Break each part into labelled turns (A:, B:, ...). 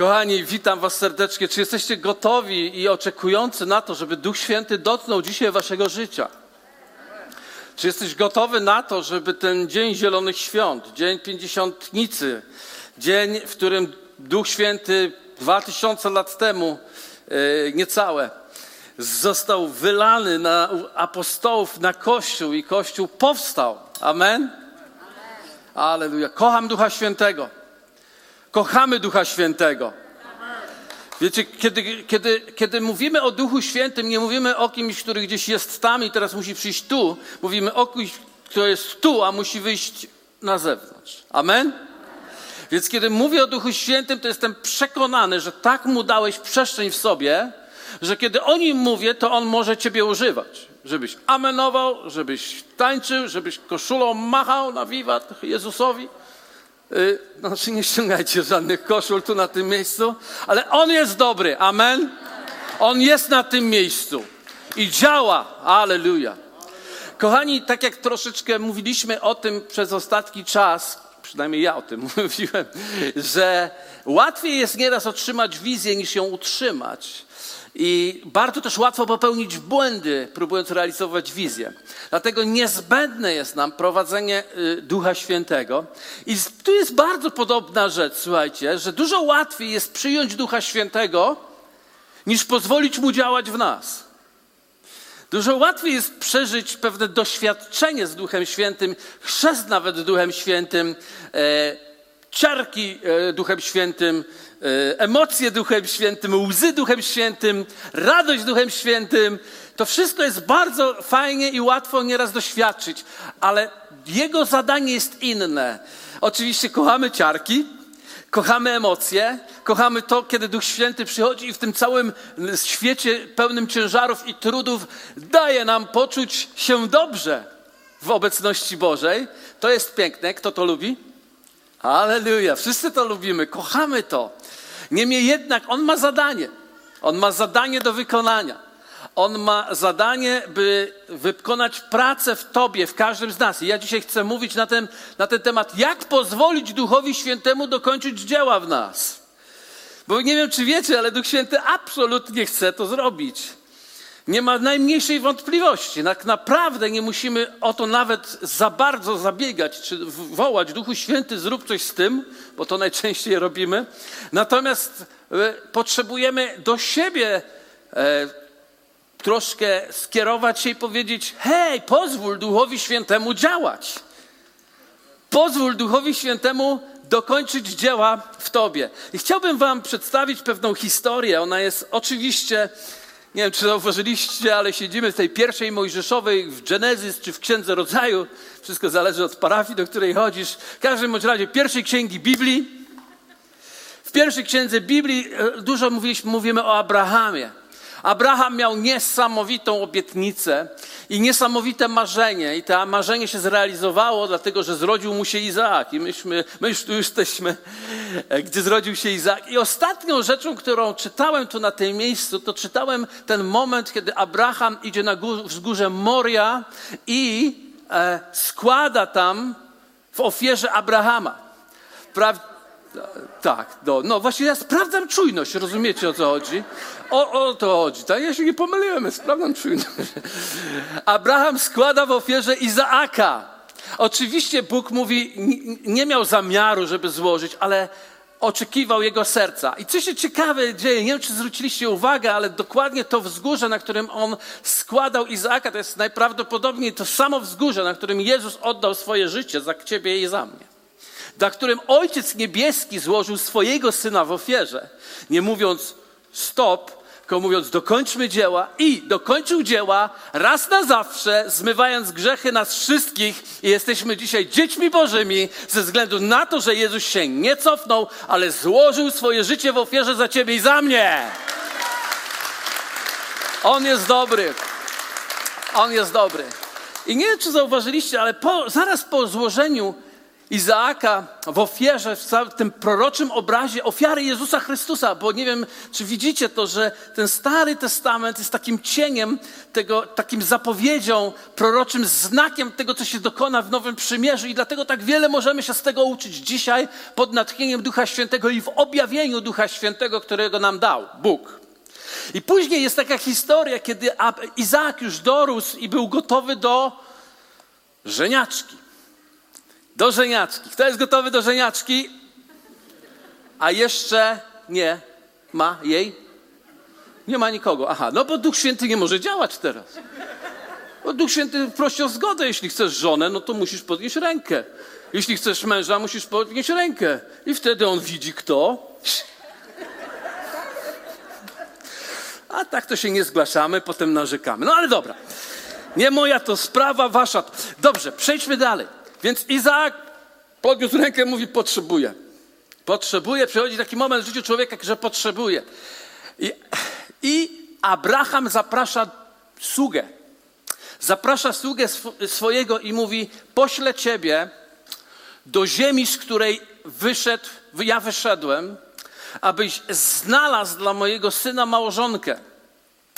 A: Kochani, witam Was serdecznie. Czy jesteście gotowi i oczekujący na to, żeby Duch Święty dotknął dzisiaj Waszego życia? Czy jesteś gotowy na to, żeby ten Dzień Zielonych Świąt, Dzień Pięćdziesiątnicy, dzień, w którym Duch Święty dwa tysiące lat temu, e, niecałe, został wylany na apostołów, na Kościół i Kościół powstał. Amen? Aleluja. Kocham Ducha Świętego. Kochamy Ducha Świętego. Wiecie, kiedy, kiedy, kiedy mówimy o Duchu Świętym, nie mówimy o kimś, który gdzieś jest tam i teraz musi przyjść tu. Mówimy o kimś, kto jest tu, a musi wyjść na zewnątrz. Amen? Więc kiedy mówię o Duchu Świętym, to jestem przekonany, że tak mu dałeś przestrzeń w sobie, że kiedy o nim mówię, to on może ciebie używać. Żebyś amenował, żebyś tańczył, żebyś koszulą machał na wiwat Jezusowi. Znaczy nie ściągajcie żadnych koszul tu na tym miejscu, ale On jest dobry, amen? On jest na tym miejscu i działa, aleluja. Kochani, tak jak troszeczkę mówiliśmy o tym przez ostatni czas, przynajmniej ja o tym mówiłem, że łatwiej jest nieraz otrzymać wizję niż ją utrzymać. I bardzo też łatwo popełnić błędy, próbując realizować wizję. Dlatego niezbędne jest nam prowadzenie y, Ducha Świętego. I tu jest bardzo podobna rzecz, słuchajcie, że dużo łatwiej jest przyjąć Ducha Świętego, niż pozwolić mu działać w nas. Dużo łatwiej jest przeżyć pewne doświadczenie z Duchem Świętym, chrzest nawet Duchem Świętym, e, ciarki e, Duchem Świętym, emocje Duchem Świętym, łzy Duchem Świętym, radość Duchem Świętym. To wszystko jest bardzo fajnie i łatwo nieraz doświadczyć, ale jego zadanie jest inne. Oczywiście kochamy ciarki, kochamy emocje, kochamy to, kiedy Duch Święty przychodzi i w tym całym świecie pełnym ciężarów i trudów daje nam poczuć się dobrze w obecności Bożej. To jest piękne. Kto to lubi? Aleluja. Wszyscy to lubimy, kochamy to. Niemniej jednak on ma zadanie. On ma zadanie do wykonania. On ma zadanie, by wykonać pracę w Tobie, w każdym z nas. I ja dzisiaj chcę mówić na ten, na ten temat, jak pozwolić Duchowi Świętemu dokończyć dzieła w nas. Bo nie wiem, czy wiecie, ale Duch Święty absolutnie chce to zrobić. Nie ma najmniejszej wątpliwości. Tak naprawdę nie musimy o to nawet za bardzo zabiegać, czy wołać, Duchu Święty, zrób coś z tym, bo to najczęściej robimy. Natomiast e, potrzebujemy do siebie e, troszkę skierować się i powiedzieć: hej, pozwól Duchowi Świętemu działać. Pozwól Duchowi Świętemu dokończyć dzieła w Tobie. I chciałbym Wam przedstawić pewną historię. Ona jest oczywiście nie wiem, czy zauważyliście, ale siedzimy w tej pierwszej Mojżeszowej, w Genezys czy w Księdze Rodzaju. Wszystko zależy od parafii, do której chodzisz. W każdym razie pierwszej księgi Biblii. W pierwszej księdze Biblii e, dużo mówiliśmy, mówimy o Abrahamie. Abraham miał niesamowitą obietnicę i niesamowite marzenie. I to marzenie się zrealizowało, dlatego że zrodził mu się Izaak. I myśmy, my już tu jesteśmy, e, gdzie zrodził się Izaak. I ostatnią rzeczą, którą czytałem tu na tym miejscu, to czytałem ten moment, kiedy Abraham idzie na górze, wzgórze Moria i e, składa tam w ofierze Abrahama. Pra, tak, no, no właśnie ja sprawdzam czujność, rozumiecie o co chodzi? O, o to chodzi, tak? Ja się nie pomyliłem, sprawdzam czujność. Abraham składa w ofierze Izaaka. Oczywiście Bóg mówi, nie miał zamiaru, żeby złożyć, ale oczekiwał jego serca. I co się ciekawe dzieje, nie wiem, czy zwróciliście uwagę, ale dokładnie to wzgórze, na którym on składał Izaaka, to jest najprawdopodobniej to samo wzgórze, na którym Jezus oddał swoje życie za ciebie i za mnie dla którym Ojciec Niebieski złożył swojego Syna w ofierze, nie mówiąc stop, tylko mówiąc dokończmy dzieła i dokończył dzieła raz na zawsze, zmywając grzechy nas wszystkich i jesteśmy dzisiaj dziećmi Bożymi ze względu na to, że Jezus się nie cofnął, ale złożył swoje życie w ofierze za Ciebie i za mnie. On jest dobry. On jest dobry. I nie wiem, czy zauważyliście, ale po, zaraz po złożeniu Izaaka w ofierze, w tym proroczym obrazie ofiary Jezusa Chrystusa, bo nie wiem, czy widzicie to, że ten Stary Testament jest takim cieniem, tego, takim zapowiedzią, proroczym znakiem tego, co się dokona w Nowym Przymierzu i dlatego tak wiele możemy się z tego uczyć dzisiaj pod natchnieniem Ducha Świętego i w objawieniu Ducha Świętego, którego nam dał Bóg. I później jest taka historia, kiedy Izaak już dorósł i był gotowy do żeniaczki. Do żeniaczki. Kto jest gotowy do żeniaczki? A jeszcze nie ma jej? Nie ma nikogo. Aha, no bo Duch Święty nie może działać teraz. Bo Duch Święty prosi o zgodę. Jeśli chcesz żonę, no to musisz podnieść rękę. Jeśli chcesz męża, musisz podnieść rękę. I wtedy on widzi kto. A tak to się nie zgłaszamy, potem narzekamy. No ale dobra. Nie moja to sprawa, wasza. Dobrze, przejdźmy dalej. Więc Izaak podniósł rękę, mówi: Potrzebuję. Potrzebuję. Przychodzi taki moment w życiu człowieka, że potrzebuje. I, I Abraham zaprasza sługę. Zaprasza sługę sw swojego i mówi: Poślę ciebie do ziemi, z której wyszedł, ja wyszedłem, abyś znalazł dla mojego syna małżonkę.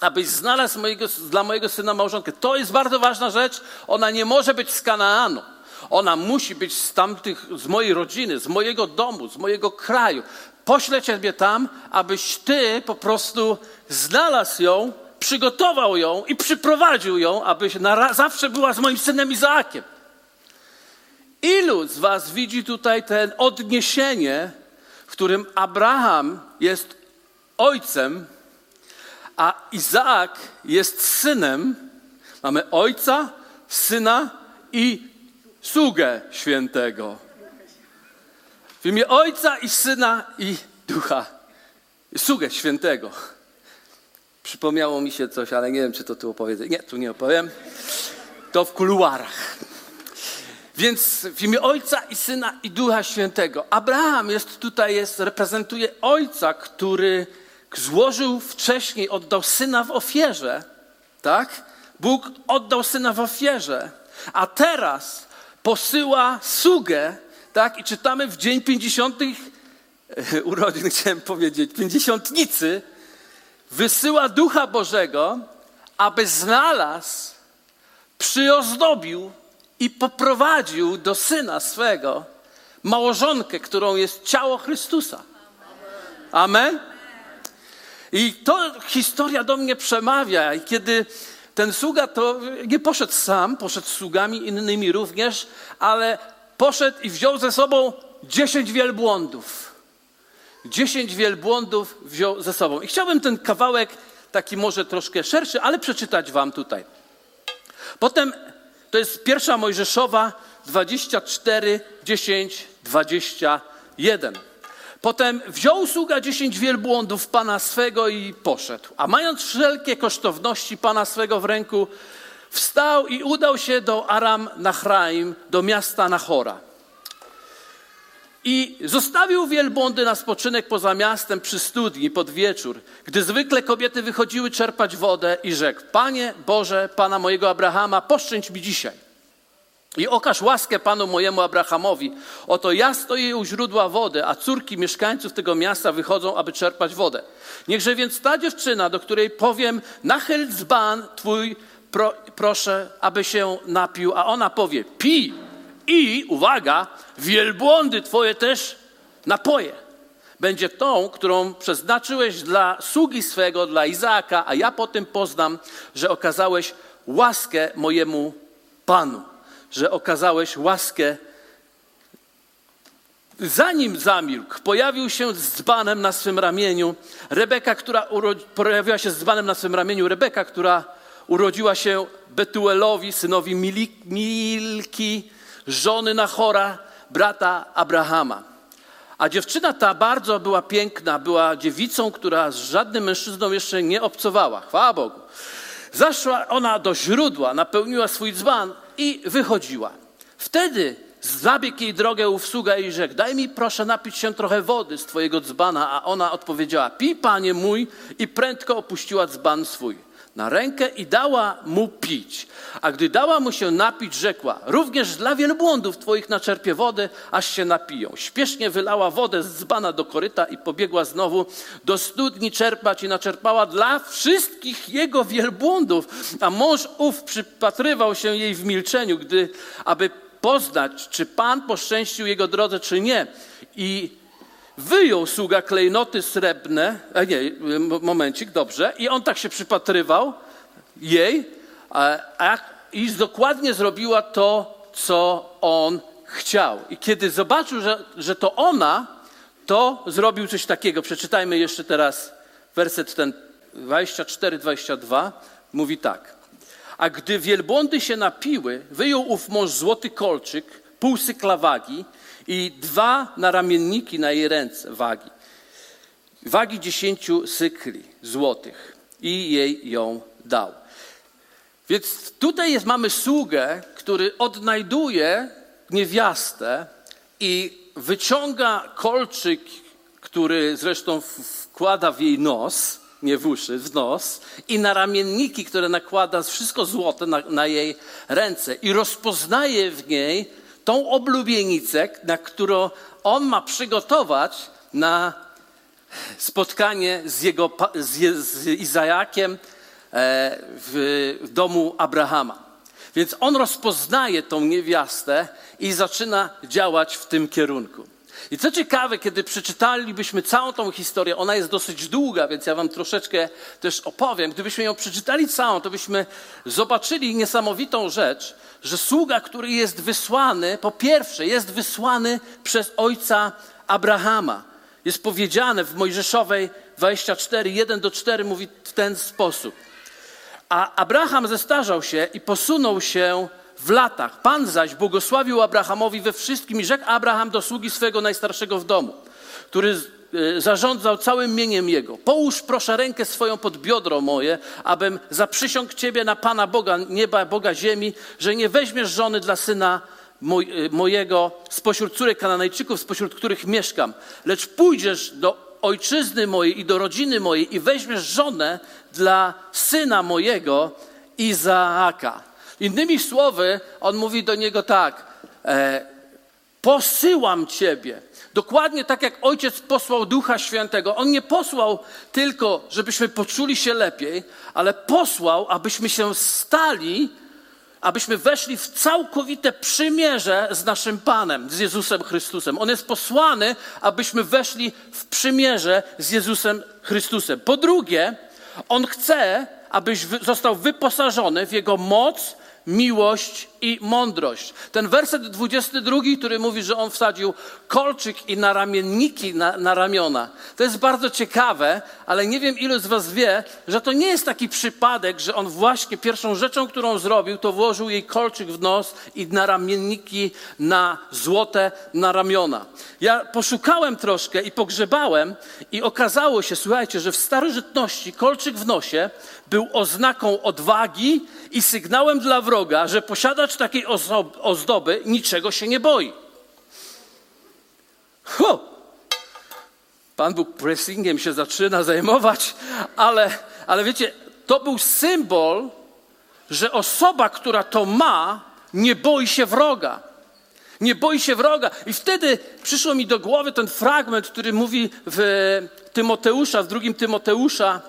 A: Abyś znalazł mojego, dla mojego syna małżonkę. To jest bardzo ważna rzecz. Ona nie może być z Kanaanu. Ona musi być z tamtych, z mojej rodziny, z mojego domu, z mojego kraju. Poślę ciebie tam, abyś ty po prostu znalazł ją, przygotował ją i przyprowadził ją, abyś na, zawsze była z moim synem Izaakiem. Ilu z was widzi tutaj ten odniesienie, w którym Abraham jest ojcem, a Izaak jest synem? Mamy ojca, syna i sługę świętego. W imię Ojca i Syna i Ducha. Sługę świętego. Przypomniało mi się coś, ale nie wiem, czy to tu opowiedzę. Nie, tu nie opowiem. To w kuluarach. Więc w imię Ojca i Syna i Ducha Świętego. Abraham jest tutaj, jest, reprezentuje Ojca, który złożył wcześniej, oddał Syna w ofierze. Tak? Bóg oddał Syna w ofierze. A teraz posyła sługę, tak? I czytamy w dzień pięćdziesiątych e, urodzin, chciałem powiedzieć, pięćdziesiątnicy, wysyła Ducha Bożego, aby znalazł, przyozdobił i poprowadził do Syna swego małżonkę, którą jest ciało Chrystusa. Amen? I to historia do mnie przemawia. I kiedy ten sługa to nie poszedł sam, poszedł z sługami innymi również, ale poszedł i wziął ze sobą dziesięć wielbłądów. Dziesięć wielbłądów wziął ze sobą. I chciałbym ten kawałek, taki może troszkę szerszy, ale przeczytać wam tutaj. Potem to jest pierwsza Mojżeszowa 24, 10, 21. Potem wziął sługa dziesięć wielbłądów pana swego i poszedł. A mając wszelkie kosztowności pana swego w ręku, wstał i udał się do Aram Nachraim, do miasta Nachora. I zostawił wielbłądy na spoczynek poza miastem przy studni pod wieczór, gdy zwykle kobiety wychodziły czerpać wodę i rzekł: Panie Boże, Pana mojego Abrahama, poszczęść mi dzisiaj. I okaż łaskę panu mojemu Abrahamowi. Oto ja stoję u źródła wody, a córki mieszkańców tego miasta wychodzą, aby czerpać wodę. Niechże więc ta dziewczyna, do której powiem, nachyl dzban twój, pro, proszę, aby się napił, a ona powie, pij i, uwaga, wielbłądy twoje też napoje. Będzie tą, którą przeznaczyłeś dla sługi swego, dla Izaaka, a ja potem poznam, że okazałeś łaskę mojemu Panu że okazałeś łaskę. Zanim zamilkł, pojawił się z dzbanem na swym ramieniu Rebeka, która pojawiła się z dzbanem na swym ramieniu Rebeka, która urodziła się Betuelowi, synowi Milki, żony Nachora, brata Abrahama. A dziewczyna ta bardzo była piękna, była dziewicą, która z żadnym mężczyzną jeszcze nie obcowała. Chwała Bogu. Zaszła ona do źródła, napełniła swój dzban i wychodziła. Wtedy zabiegł jej drogę ów sługa i rzekł, daj mi proszę napić się trochę wody z twojego dzbana, a ona odpowiedziała, pij panie mój i prędko opuściła dzban swój. Na rękę i dała mu pić. A gdy dała mu się napić, rzekła: Również dla wielbłądów twoich naczerpie wody, aż się napiją. Śpiesznie wylała wodę z dzbana do koryta i pobiegła znowu do studni czerpać i naczerpała dla wszystkich jego wielbłądów. A mąż ów przypatrywał się jej w milczeniu, gdy, aby poznać, czy Pan poszczęścił jego drodze, czy nie. I Wyjął sługa klejnoty srebrne, a nie, momencik, dobrze, i on tak się przypatrywał jej, a, a, i dokładnie zrobiła to, co on chciał. I kiedy zobaczył, że, że to ona, to zrobił coś takiego. Przeczytajmy jeszcze teraz werset ten 24-22. Mówi tak. A gdy wielbłądy się napiły, wyjął ów mąż złoty kolczyk, pół sykla wagi i dwa naramienniki na jej ręce wagi. Wagi dziesięciu sykli złotych i jej ją dał. Więc tutaj jest, mamy sługę, który odnajduje niewiastę i wyciąga kolczyk, który zresztą wkłada w jej nos, nie w uszy, w nos, i na ramienniki, które nakłada wszystko złote na, na jej ręce i rozpoznaje w niej tą oblubienicę, na którą on ma przygotować na spotkanie z, jego, z, z Izajakiem e, w, w domu Abrahama. Więc on rozpoznaje tą niewiastę i zaczyna działać w tym kierunku. I co ciekawe, kiedy przeczytalibyśmy całą tą historię, ona jest dosyć długa, więc ja wam troszeczkę też opowiem. Gdybyśmy ją przeczytali całą, to byśmy zobaczyli niesamowitą rzecz, że sługa, który jest wysłany, po pierwsze, jest wysłany przez ojca Abrahama. Jest powiedziane w Mojżeszowej 24, 1 do 4 mówi w ten sposób. A Abraham zestarzał się i posunął się w latach. Pan zaś błogosławił Abrahamowi we wszystkim i rzekł Abraham do sługi swego najstarszego w domu, który zarządzał całym mieniem jego. Połóż proszę rękę swoją pod biodro moje, abym zaprzysiągł Ciebie na Pana Boga, nieba, Boga ziemi, że nie weźmiesz żony dla syna e, mojego spośród córek Kananejczyków, spośród których mieszkam, lecz pójdziesz do ojczyzny mojej i do rodziny mojej i weźmiesz żonę dla syna mojego Izaaka. Innymi słowy, on mówi do niego tak: e, Posyłam ciebie. Dokładnie tak jak ojciec posłał Ducha Świętego. On nie posłał tylko, żebyśmy poczuli się lepiej, ale posłał, abyśmy się stali, abyśmy weszli w całkowite przymierze z naszym Panem, z Jezusem Chrystusem. On jest posłany, abyśmy weszli w przymierze z Jezusem Chrystusem. Po drugie, on chce, abyś został wyposażony w jego moc, miłość i mądrość. Ten werset 22, który mówi, że on wsadził kolczyk i naramienniki na, na ramiona. To jest bardzo ciekawe, ale nie wiem, ilu z Was wie, że to nie jest taki przypadek, że on właśnie pierwszą rzeczą, którą zrobił, to włożył jej kolczyk w nos i naramienniki na złote na ramiona. Ja poszukałem troszkę i pogrzebałem i okazało się, słuchajcie, że w starożytności kolczyk w nosie był oznaką odwagi i sygnałem dla wroga, że posiadacz takiej ozdoby niczego się nie boi. Ho! Pan Bóg pressingiem się zaczyna zajmować, ale, ale wiecie, to był symbol, że osoba, która to ma, nie boi się wroga. Nie boi się wroga. I wtedy przyszło mi do głowy ten fragment, który mówi w Tymoteusza, w drugim Tymoteusza,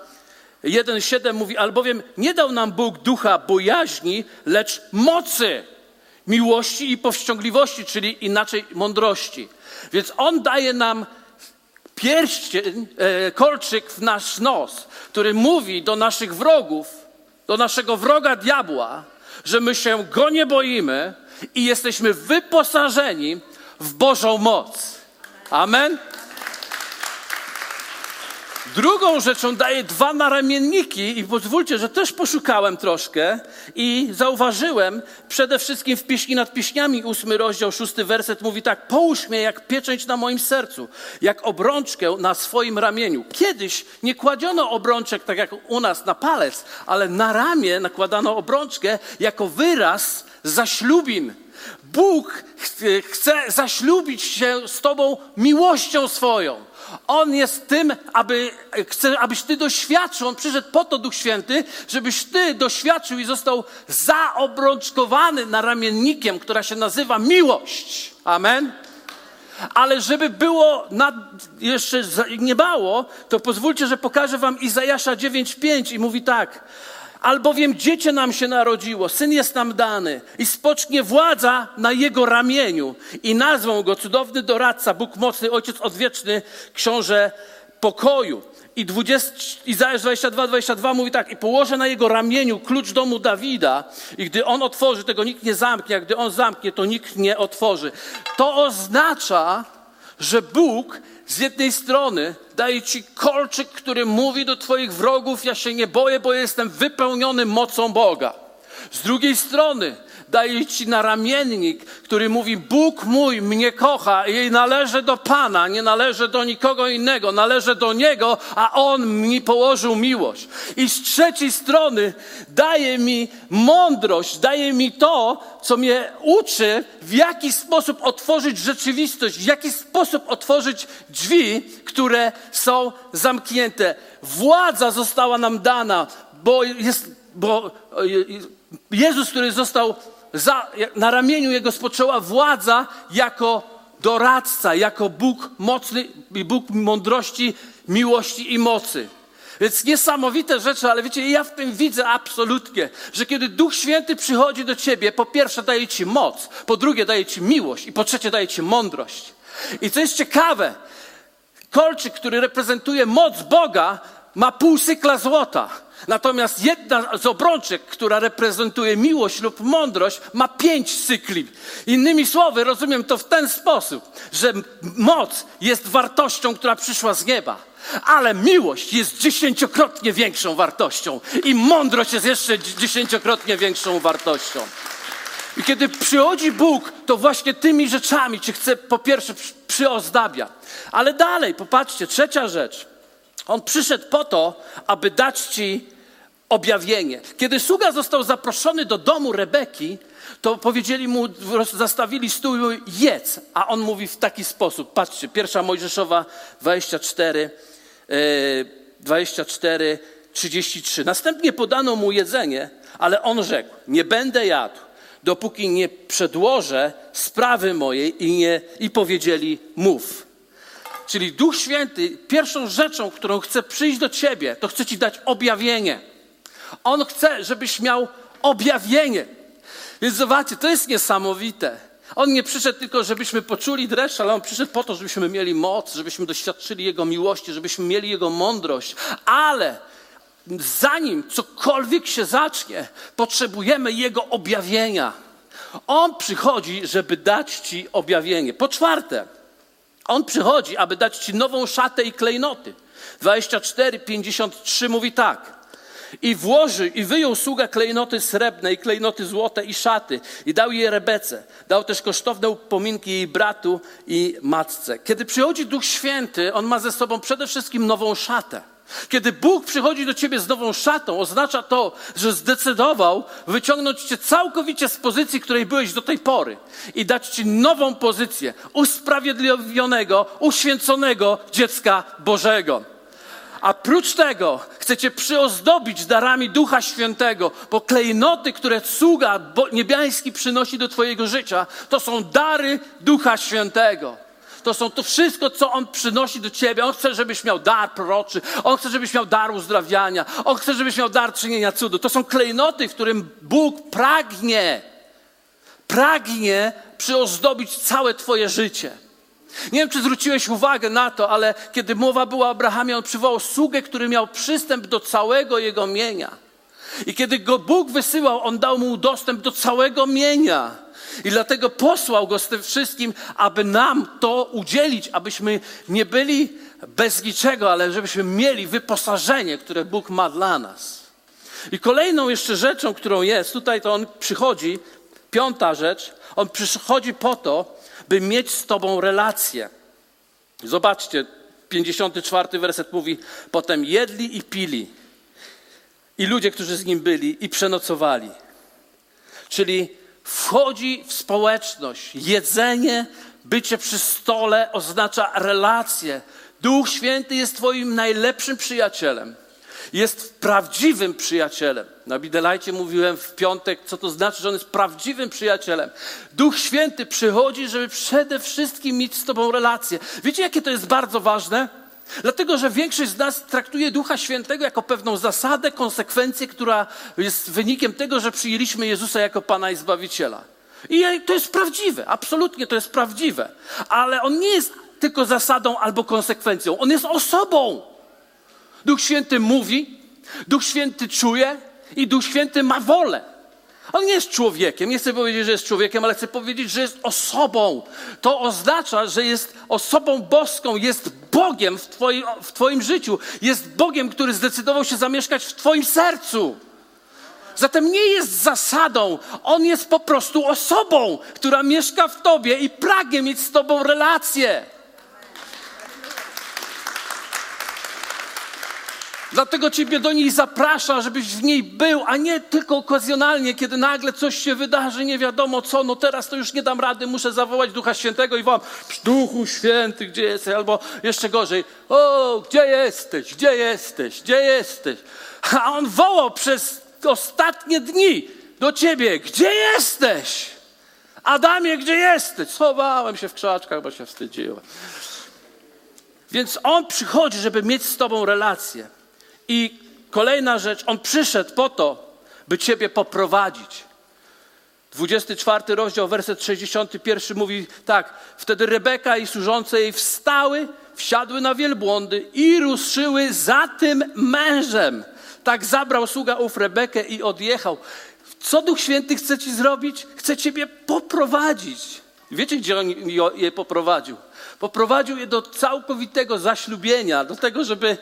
A: 1,7 mówi, albowiem nie dał nam Bóg ducha bojaźni, lecz mocy, miłości i powściągliwości, czyli inaczej mądrości. Więc On daje nam pierścień, e, kolczyk w nasz nos, który mówi do naszych wrogów, do naszego wroga diabła, że my się go nie boimy i jesteśmy wyposażeni w Bożą moc. Amen. Drugą rzeczą daje dwa naramienniki i pozwólcie, że też poszukałem troszkę i zauważyłem przede wszystkim w pieśni nad pieśniami, ósmy rozdział, szósty werset mówi tak, połóż mnie jak pieczęć na moim sercu, jak obrączkę na swoim ramieniu. Kiedyś nie kładziono obrączek tak jak u nas na palec, ale na ramię nakładano obrączkę jako wyraz zaślubin. Bóg chce zaślubić się z Tobą miłością swoją. On jest tym, aby, chce, abyś Ty doświadczył. On przyszedł po to, Duch Święty, żebyś Ty doświadczył i został zaobrączkowany naramiennikiem, która się nazywa miłość. Amen. Ale żeby było nad, jeszcze nie mało, to pozwólcie, że pokażę wam Izajasza 9:5 i mówi tak. Albowiem dziecię nam się narodziło, syn jest nam dany i spocznie władza na jego ramieniu i nazwą go cudowny doradca, Bóg mocny, Ojciec odwieczny, książę pokoju. I 20, Izajasz 22, 22 mówi tak, i położę na jego ramieniu klucz domu Dawida i gdy on otworzy, tego nikt nie zamknie, a gdy on zamknie, to nikt nie otworzy. To oznacza, że Bóg z jednej strony daje ci kolczyk, który mówi do twoich wrogów, ja się nie boję, bo jestem wypełniony mocą Boga. Z drugiej strony daje ci naramiennik, który mówi: Bóg mój mnie kocha, jej należy do Pana, nie należy do nikogo innego, należy do Niego, a On mi położył miłość. I z trzeciej strony daje mi mądrość, daje mi to, co mnie uczy, w jaki sposób otworzyć rzeczywistość, w jaki sposób otworzyć drzwi, które są zamknięte. Władza została nam dana, bo jest, bo Jezus, który został za, na ramieniu jego spoczęła władza jako doradca, jako Bóg mocny i Bóg mądrości, miłości i mocy. Więc niesamowite rzeczy, ale wiecie, ja w tym widzę absolutnie, że kiedy Duch Święty przychodzi do ciebie, po pierwsze daje ci moc, po drugie daje ci miłość i po trzecie daje ci mądrość. I co jest ciekawe, kolczyk, który reprezentuje moc Boga, ma pół cykla złota. Natomiast jedna z obrączek, która reprezentuje miłość lub mądrość, ma pięć cykli. Innymi słowy, rozumiem to w ten sposób, że moc jest wartością, która przyszła z nieba. Ale miłość jest dziesięciokrotnie większą wartością i mądrość jest jeszcze dziesięciokrotnie większą wartością. I kiedy przychodzi Bóg, to właśnie tymi rzeczami cię chce po pierwsze przyozdabia. Ale dalej, popatrzcie, trzecia rzecz. On przyszedł po to, aby dać ci objawienie. Kiedy sługa został zaproszony do domu Rebeki, to powiedzieli mu, zastawili stół jedz. A on mówi w taki sposób. Patrzcie, pierwsza Mojżeszowa 24, 24, 33. Następnie podano mu jedzenie, ale on rzekł, nie będę jadł, dopóki nie przedłożę sprawy mojej i, nie, i powiedzieli mów. Czyli Duch Święty, pierwszą rzeczą, którą chce przyjść do ciebie, to chce ci dać objawienie. On chce, żebyś miał objawienie. Więc zobaczcie, to jest niesamowite. On nie przyszedł tylko, żebyśmy poczuli dreszcz, ale on przyszedł po to, żebyśmy mieli moc, żebyśmy doświadczyli Jego miłości, żebyśmy mieli Jego mądrość. Ale zanim cokolwiek się zacznie, potrzebujemy Jego objawienia. On przychodzi, żeby dać Ci objawienie. Po czwarte, On przychodzi, aby dać Ci nową szatę i klejnoty. 24, 53 mówi tak. I włoży, i wyjął sługa klejnoty srebrne i klejnoty złote i szaty i dał je Rebece. Dał też kosztowne upominki jej bratu i matce. Kiedy przychodzi Duch Święty, On ma ze sobą przede wszystkim nową szatę. Kiedy Bóg przychodzi do ciebie z nową szatą, oznacza to, że zdecydował wyciągnąć cię całkowicie z pozycji, której byłeś do tej pory i dać ci nową pozycję usprawiedliwionego, uświęconego dziecka Bożego. A prócz tego chcecie przyozdobić darami Ducha Świętego, bo klejnoty, które sługa niebiański przynosi do Twojego życia, to są dary Ducha Świętego. To są to wszystko, co On przynosi do Ciebie. On chce, żebyś miał dar proroczy. On chce, żebyś miał dar uzdrawiania. On chce, żebyś miał dar czynienia cudu. To są klejnoty, którym Bóg pragnie, pragnie przyozdobić całe Twoje życie. Nie wiem, czy zwróciłeś uwagę na to, ale kiedy mowa była o Abrahamie, on przywołał sługę, który miał przystęp do całego jego mienia. I kiedy go Bóg wysyłał, on dał mu dostęp do całego mienia. I dlatego posłał go z tym wszystkim, aby nam to udzielić, abyśmy nie byli bez niczego, ale żebyśmy mieli wyposażenie, które Bóg ma dla nas. I kolejną jeszcze rzeczą, którą jest, tutaj to on przychodzi, piąta rzecz, on przychodzi po to, by mieć z Tobą relację. Zobaczcie, 54 werset mówi: Potem jedli i pili. I ludzie, którzy z nim byli, i przenocowali. Czyli wchodzi w społeczność. Jedzenie, bycie przy stole oznacza relacje. Duch Święty jest Twoim najlepszym przyjacielem. Jest prawdziwym przyjacielem. Na Bidelajcie mówiłem w piątek, co to znaczy, że on jest prawdziwym przyjacielem. Duch Święty przychodzi, żeby przede wszystkim mieć z Tobą relację. Wiecie, jakie to jest bardzo ważne? Dlatego, że większość z nas traktuje Ducha Świętego jako pewną zasadę, konsekwencję, która jest wynikiem tego, że przyjęliśmy Jezusa jako Pana i Zbawiciela. I to jest prawdziwe, absolutnie to jest prawdziwe. Ale On nie jest tylko zasadą albo konsekwencją, On jest osobą. Duch Święty mówi, Duch Święty czuje i Duch Święty ma wolę. On nie jest człowiekiem. Nie chcę powiedzieć, że jest człowiekiem, ale chcę powiedzieć, że jest osobą. To oznacza, że jest osobą boską, jest Bogiem w twoim, w twoim życiu. Jest Bogiem, który zdecydował się zamieszkać w Twoim sercu. Zatem nie jest zasadą, on jest po prostu osobą, która mieszka w Tobie i pragnie mieć z Tobą relację. Dlatego Ciebie do niej zaprasza, żebyś w niej był, a nie tylko okazjonalnie, kiedy nagle coś się wydarzy, nie wiadomo co, no teraz to już nie dam rady, muszę zawołać Ducha Świętego i wołam, Duchu Święty, gdzie jesteś? Albo jeszcze gorzej, o, gdzie jesteś, gdzie jesteś, gdzie jesteś? A on wołał przez ostatnie dni do Ciebie, gdzie jesteś? Adamie, gdzie jesteś? Schowałem się w krzaczkach, bo się wstydziłem. Więc on przychodzi, żeby mieć z Tobą relację. I kolejna rzecz, on przyszedł po to, by Ciebie poprowadzić. 24 rozdział, werset 61 mówi tak. Wtedy Rebeka i służące jej wstały, wsiadły na wielbłądy i ruszyły za tym mężem. Tak zabrał sługa ów Rebekę i odjechał. Co Duch Święty chce ci zrobić? Chce ciebie poprowadzić. Wiecie, gdzie on je poprowadził? Poprowadził je do całkowitego zaślubienia, do tego, żeby,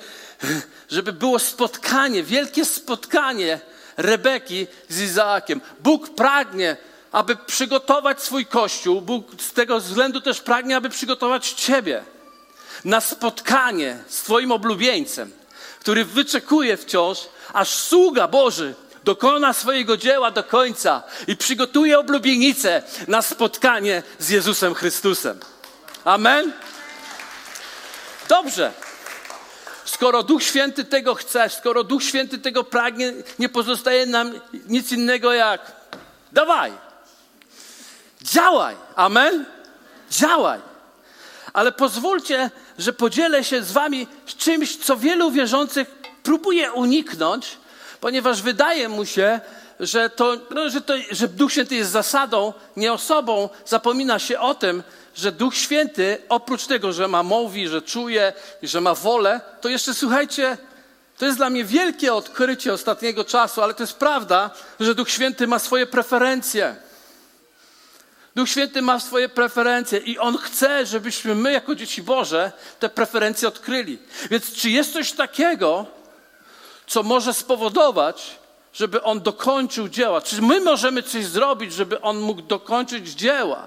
A: żeby było spotkanie, wielkie spotkanie Rebeki z Izaakiem. Bóg pragnie, aby przygotować swój kościół. Bóg z tego względu też pragnie, aby przygotować Ciebie na spotkanie z Twoim oblubieńcem, który wyczekuje wciąż, aż sługa Boży dokona swojego dzieła do końca i przygotuje oblubienicę na spotkanie z Jezusem Chrystusem. Amen? Dobrze. Skoro Duch Święty tego chce, skoro Duch Święty tego pragnie, nie pozostaje nam nic innego jak dawaj, działaj. Amen? Działaj. Ale pozwólcie, że podzielę się z Wami czymś, co wielu wierzących próbuje uniknąć, ponieważ wydaje mu się, że, to, no, że, to, że Duch Święty jest zasadą, nie osobą. Zapomina się o tym, że Duch Święty, oprócz tego, że ma mówi, że czuje że ma wolę, to jeszcze słuchajcie, to jest dla mnie wielkie odkrycie ostatniego czasu, ale to jest prawda, że Duch Święty ma swoje preferencje. Duch Święty ma swoje preferencje i On chce, żebyśmy my, jako dzieci Boże, te preferencje odkryli. Więc czy jest coś takiego, co może spowodować, żeby On dokończył dzieła? Czy my możemy coś zrobić, żeby On mógł dokończyć dzieła?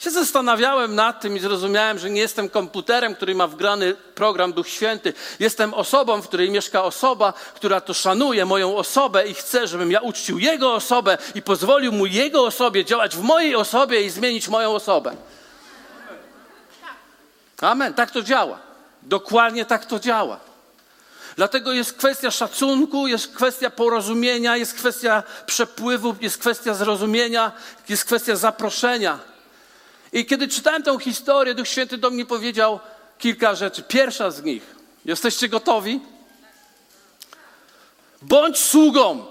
A: Się zastanawiałem nad tym i zrozumiałem, że nie jestem komputerem, który ma wgrany program Duch Święty. Jestem osobą, w której mieszka osoba, która to szanuje moją osobę i chce, żebym ja uczcił Jego osobę i pozwolił Mu Jego osobie działać w mojej osobie i zmienić moją osobę. Amen. Tak to działa. Dokładnie tak to działa. Dlatego jest kwestia szacunku, jest kwestia porozumienia, jest kwestia przepływu, jest kwestia zrozumienia, jest kwestia zaproszenia. I kiedy czytałem tę historię, Duch Święty do mnie powiedział kilka rzeczy. Pierwsza z nich. Jesteście gotowi? Bądź sługą.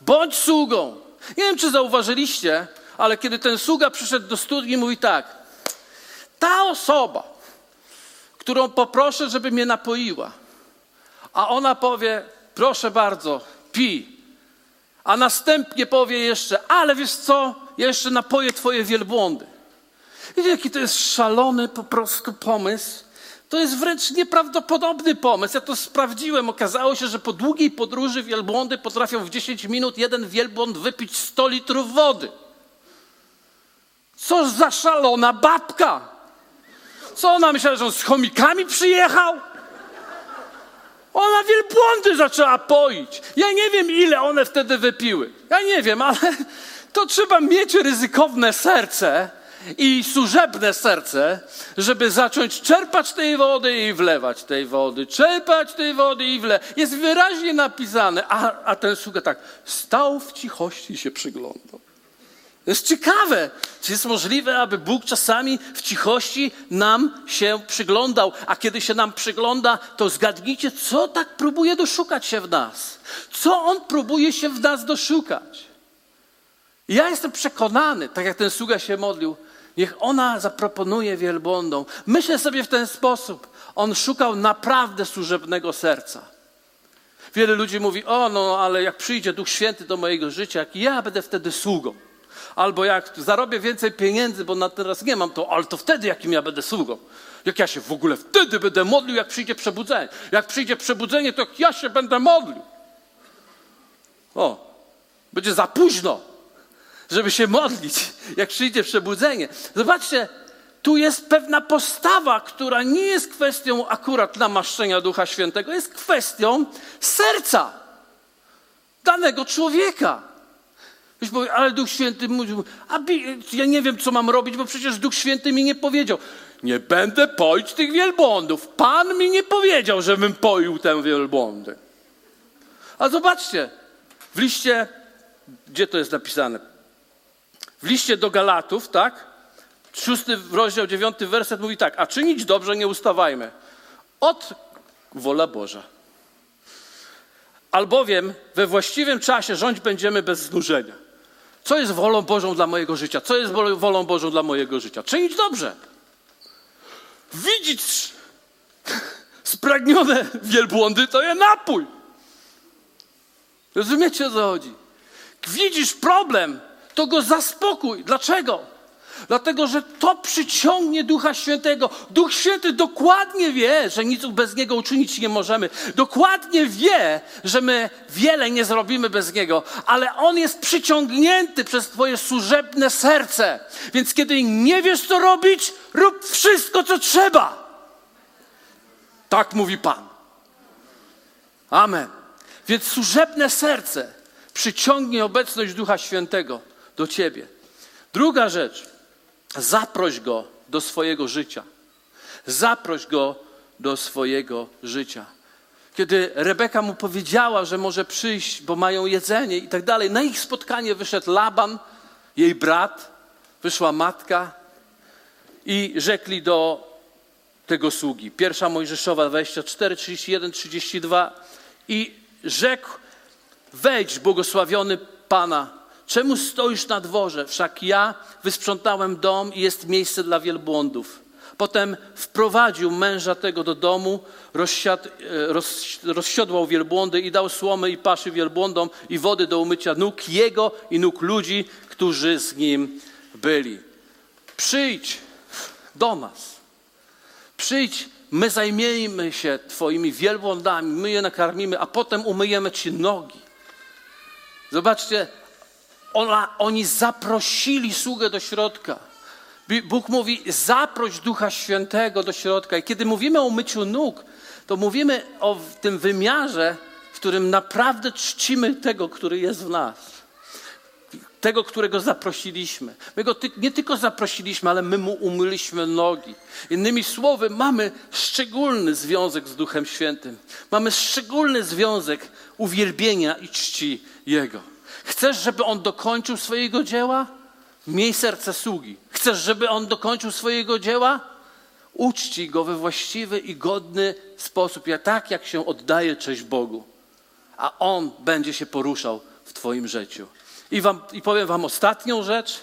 A: Bądź sługą. Nie wiem, czy zauważyliście, ale kiedy ten sługa przyszedł do studni, mówi tak. Ta osoba, którą poproszę, żeby mnie napoiła, a ona powie, proszę bardzo, pij. A następnie powie jeszcze, ale wiesz co, ja jeszcze napoję twoje wielbłądy. Wiecie, jaki to jest szalony po prostu pomysł? To jest wręcz nieprawdopodobny pomysł. Ja to sprawdziłem. Okazało się, że po długiej podróży wielbłądy potrafią w 10 minut jeden wielbłąd wypić 100 litrów wody. Co za szalona babka! Co ona myślała, że on z chomikami przyjechał? Ona wielbłądy zaczęła poić. Ja nie wiem, ile one wtedy wypiły. Ja nie wiem, ale to trzeba mieć ryzykowne serce i służebne serce, żeby zacząć czerpać tej wody i wlewać tej wody, czerpać tej wody i wlewać. Jest wyraźnie napisane, a, a ten sługa tak stał w cichości i się przyglądał. To jest ciekawe, czy jest możliwe, aby Bóg czasami w cichości nam się przyglądał, a kiedy się nam przygląda, to zgadnijcie, co tak próbuje doszukać się w nas. Co On próbuje się w nas doszukać. Ja jestem przekonany, tak jak ten sługa się modlił, niech ona zaproponuje wielbłądom. Myślę sobie w ten sposób. On szukał naprawdę służebnego serca. Wiele ludzi mówi, o no, ale jak przyjdzie Duch Święty do mojego życia, jak ja będę wtedy sługą. Albo jak zarobię więcej pieniędzy, bo na teraz nie mam to, ale to wtedy jakim ja będę sługą. Jak ja się w ogóle wtedy będę modlił, jak przyjdzie przebudzenie. Jak przyjdzie przebudzenie, to ja się będę modlił. O, będzie za późno, żeby się modlić, jak przyjdzie przebudzenie. Zobaczcie, tu jest pewna postawa, która nie jest kwestią akurat namaszczenia Ducha Świętego, jest kwestią serca danego człowieka. Ale Duch Święty mówił, a ja nie wiem, co mam robić, bo przecież Duch Święty mi nie powiedział. Nie będę poić tych wielbłądów. Pan mi nie powiedział, żebym poił tę wielbłądy. A zobaczcie, w liście, gdzie to jest napisane? W liście do Galatów, tak? Szósty rozdział, dziewiąty werset mówi tak, a czynić dobrze nie ustawajmy. Od wola Boża. Albowiem we właściwym czasie rządź będziemy bez znużenia. Co jest wolą Bożą dla mojego życia? Co jest wolą Bożą dla mojego życia? Czynić dobrze. Widzieć spragnione wielbłądy to je napój. Rozumiecie o co chodzi? Widzisz problem, to go zaspokój. Dlaczego? Dlatego, że to przyciągnie Ducha Świętego. Duch Święty dokładnie wie, że nic bez Niego uczynić nie możemy. Dokładnie wie, że my wiele nie zrobimy bez Niego, ale On jest przyciągnięty przez Twoje służebne serce. Więc kiedy nie wiesz, co robić, rób wszystko, co trzeba. Tak mówi Pan. Amen. Więc służebne serce przyciągnie obecność Ducha Świętego do Ciebie. Druga rzecz. Zaproś go do swojego życia. Zaproś go do swojego życia. Kiedy Rebeka mu powiedziała, że może przyjść, bo mają jedzenie i tak dalej, na ich spotkanie wyszedł Laban, jej brat, wyszła matka i rzekli do tego sługi. Pierwsza Mojżeszowa 24, 31, 32 i rzekł, wejdź błogosławiony Pana, Czemu stoisz na dworze? Wszak ja wysprzątałem dom i jest miejsce dla wielbłądów. Potem wprowadził męża tego do domu, rozsiad, e, roz, rozsiodłał wielbłądy i dał słomy i paszy wielbłądom i wody do umycia nóg jego i nóg ludzi, którzy z nim byli. Przyjdź do nas. Przyjdź, my zajmiemy się Twoimi wielbłądami, my je nakarmimy, a potem umyjemy Ci nogi. Zobaczcie, ona, oni zaprosili sługę do środka. Bóg mówi: zaproś Ducha Świętego do środka. I kiedy mówimy o myciu nóg, to mówimy o tym wymiarze, w którym naprawdę czcimy tego, który jest w nas. Tego, którego zaprosiliśmy. My go nie tylko zaprosiliśmy, ale my mu umyliśmy nogi. Innymi słowy, mamy szczególny związek z Duchem Świętym. Mamy szczególny związek uwielbienia i czci Jego. Chcesz, żeby on dokończył swojego dzieła? Miej serce sługi. Chcesz, żeby on dokończył swojego dzieła? Uczci go we właściwy i godny sposób, jak, tak jak się oddaje cześć Bogu. A on będzie się poruszał w Twoim życiu. I, wam, I powiem Wam ostatnią rzecz.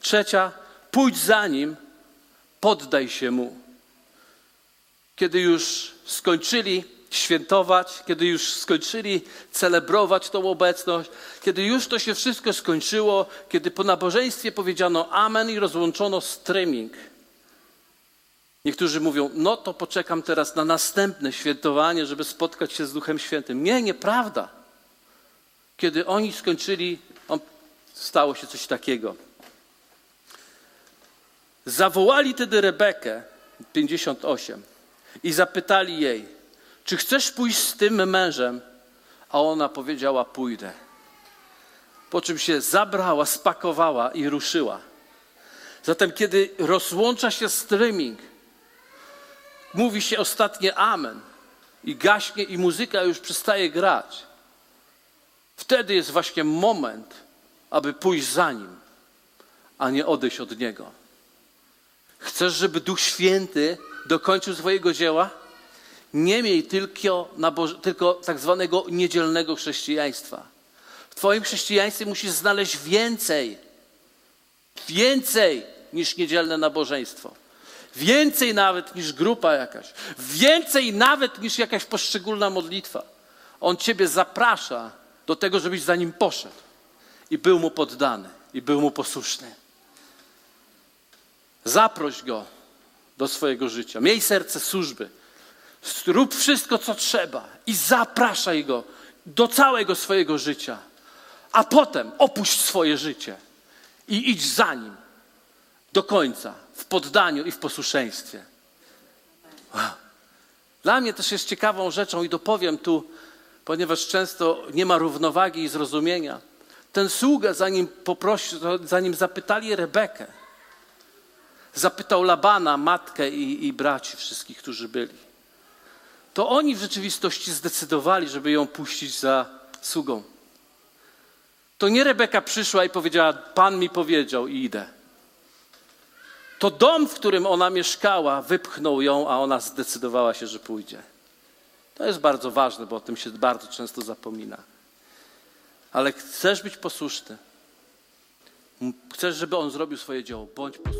A: Trzecia, pójdź za nim, poddaj się mu. Kiedy już skończyli świętować, kiedy już skończyli celebrować tą obecność, kiedy już to się wszystko skończyło, kiedy po nabożeństwie powiedziano amen i rozłączono streaming. Niektórzy mówią, no to poczekam teraz na następne świętowanie, żeby spotkać się z Duchem Świętym. Nie, nieprawda. Kiedy oni skończyli, stało się coś takiego. Zawołali wtedy Rebekę, 58, i zapytali jej, czy chcesz pójść z tym mężem? A ona powiedziała: Pójdę. po czym się zabrała, spakowała i ruszyła. Zatem, kiedy rozłącza się streaming, mówi się ostatnie amen i gaśnie i muzyka już przestaje grać, wtedy jest właśnie moment, aby pójść za nim, a nie odejść od niego. Chcesz, żeby Duch Święty dokończył swojego dzieła? Nie miej tylko, tylko tak zwanego niedzielnego chrześcijaństwa. W Twoim chrześcijaństwie musisz znaleźć więcej. Więcej niż niedzielne nabożeństwo. Więcej nawet niż grupa jakaś. Więcej nawet niż jakaś poszczególna modlitwa. On Ciebie zaprasza do tego, żebyś za nim poszedł i był mu poddany, i był mu posłuszny. Zaproś go do swojego życia. Miej serce służby. Rób wszystko, co trzeba i zapraszaj go do całego swojego życia. A potem opuść swoje życie i idź za nim do końca, w poddaniu i w posłuszeństwie. Dla mnie też jest ciekawą rzeczą i dopowiem tu, ponieważ często nie ma równowagi i zrozumienia. Ten sługa, zanim, poprosił, zanim zapytali Rebekę, zapytał Labana, matkę i, i braci wszystkich, którzy byli. To oni w rzeczywistości zdecydowali, żeby ją puścić za sługą. To nie Rebeka przyszła i powiedziała: Pan mi powiedział i idę. To dom, w którym ona mieszkała, wypchnął ją, a ona zdecydowała się, że pójdzie. To jest bardzo ważne, bo o tym się bardzo często zapomina. Ale chcesz być posłuszny. Chcesz, żeby on zrobił swoje dzieło. Bądź posłuszny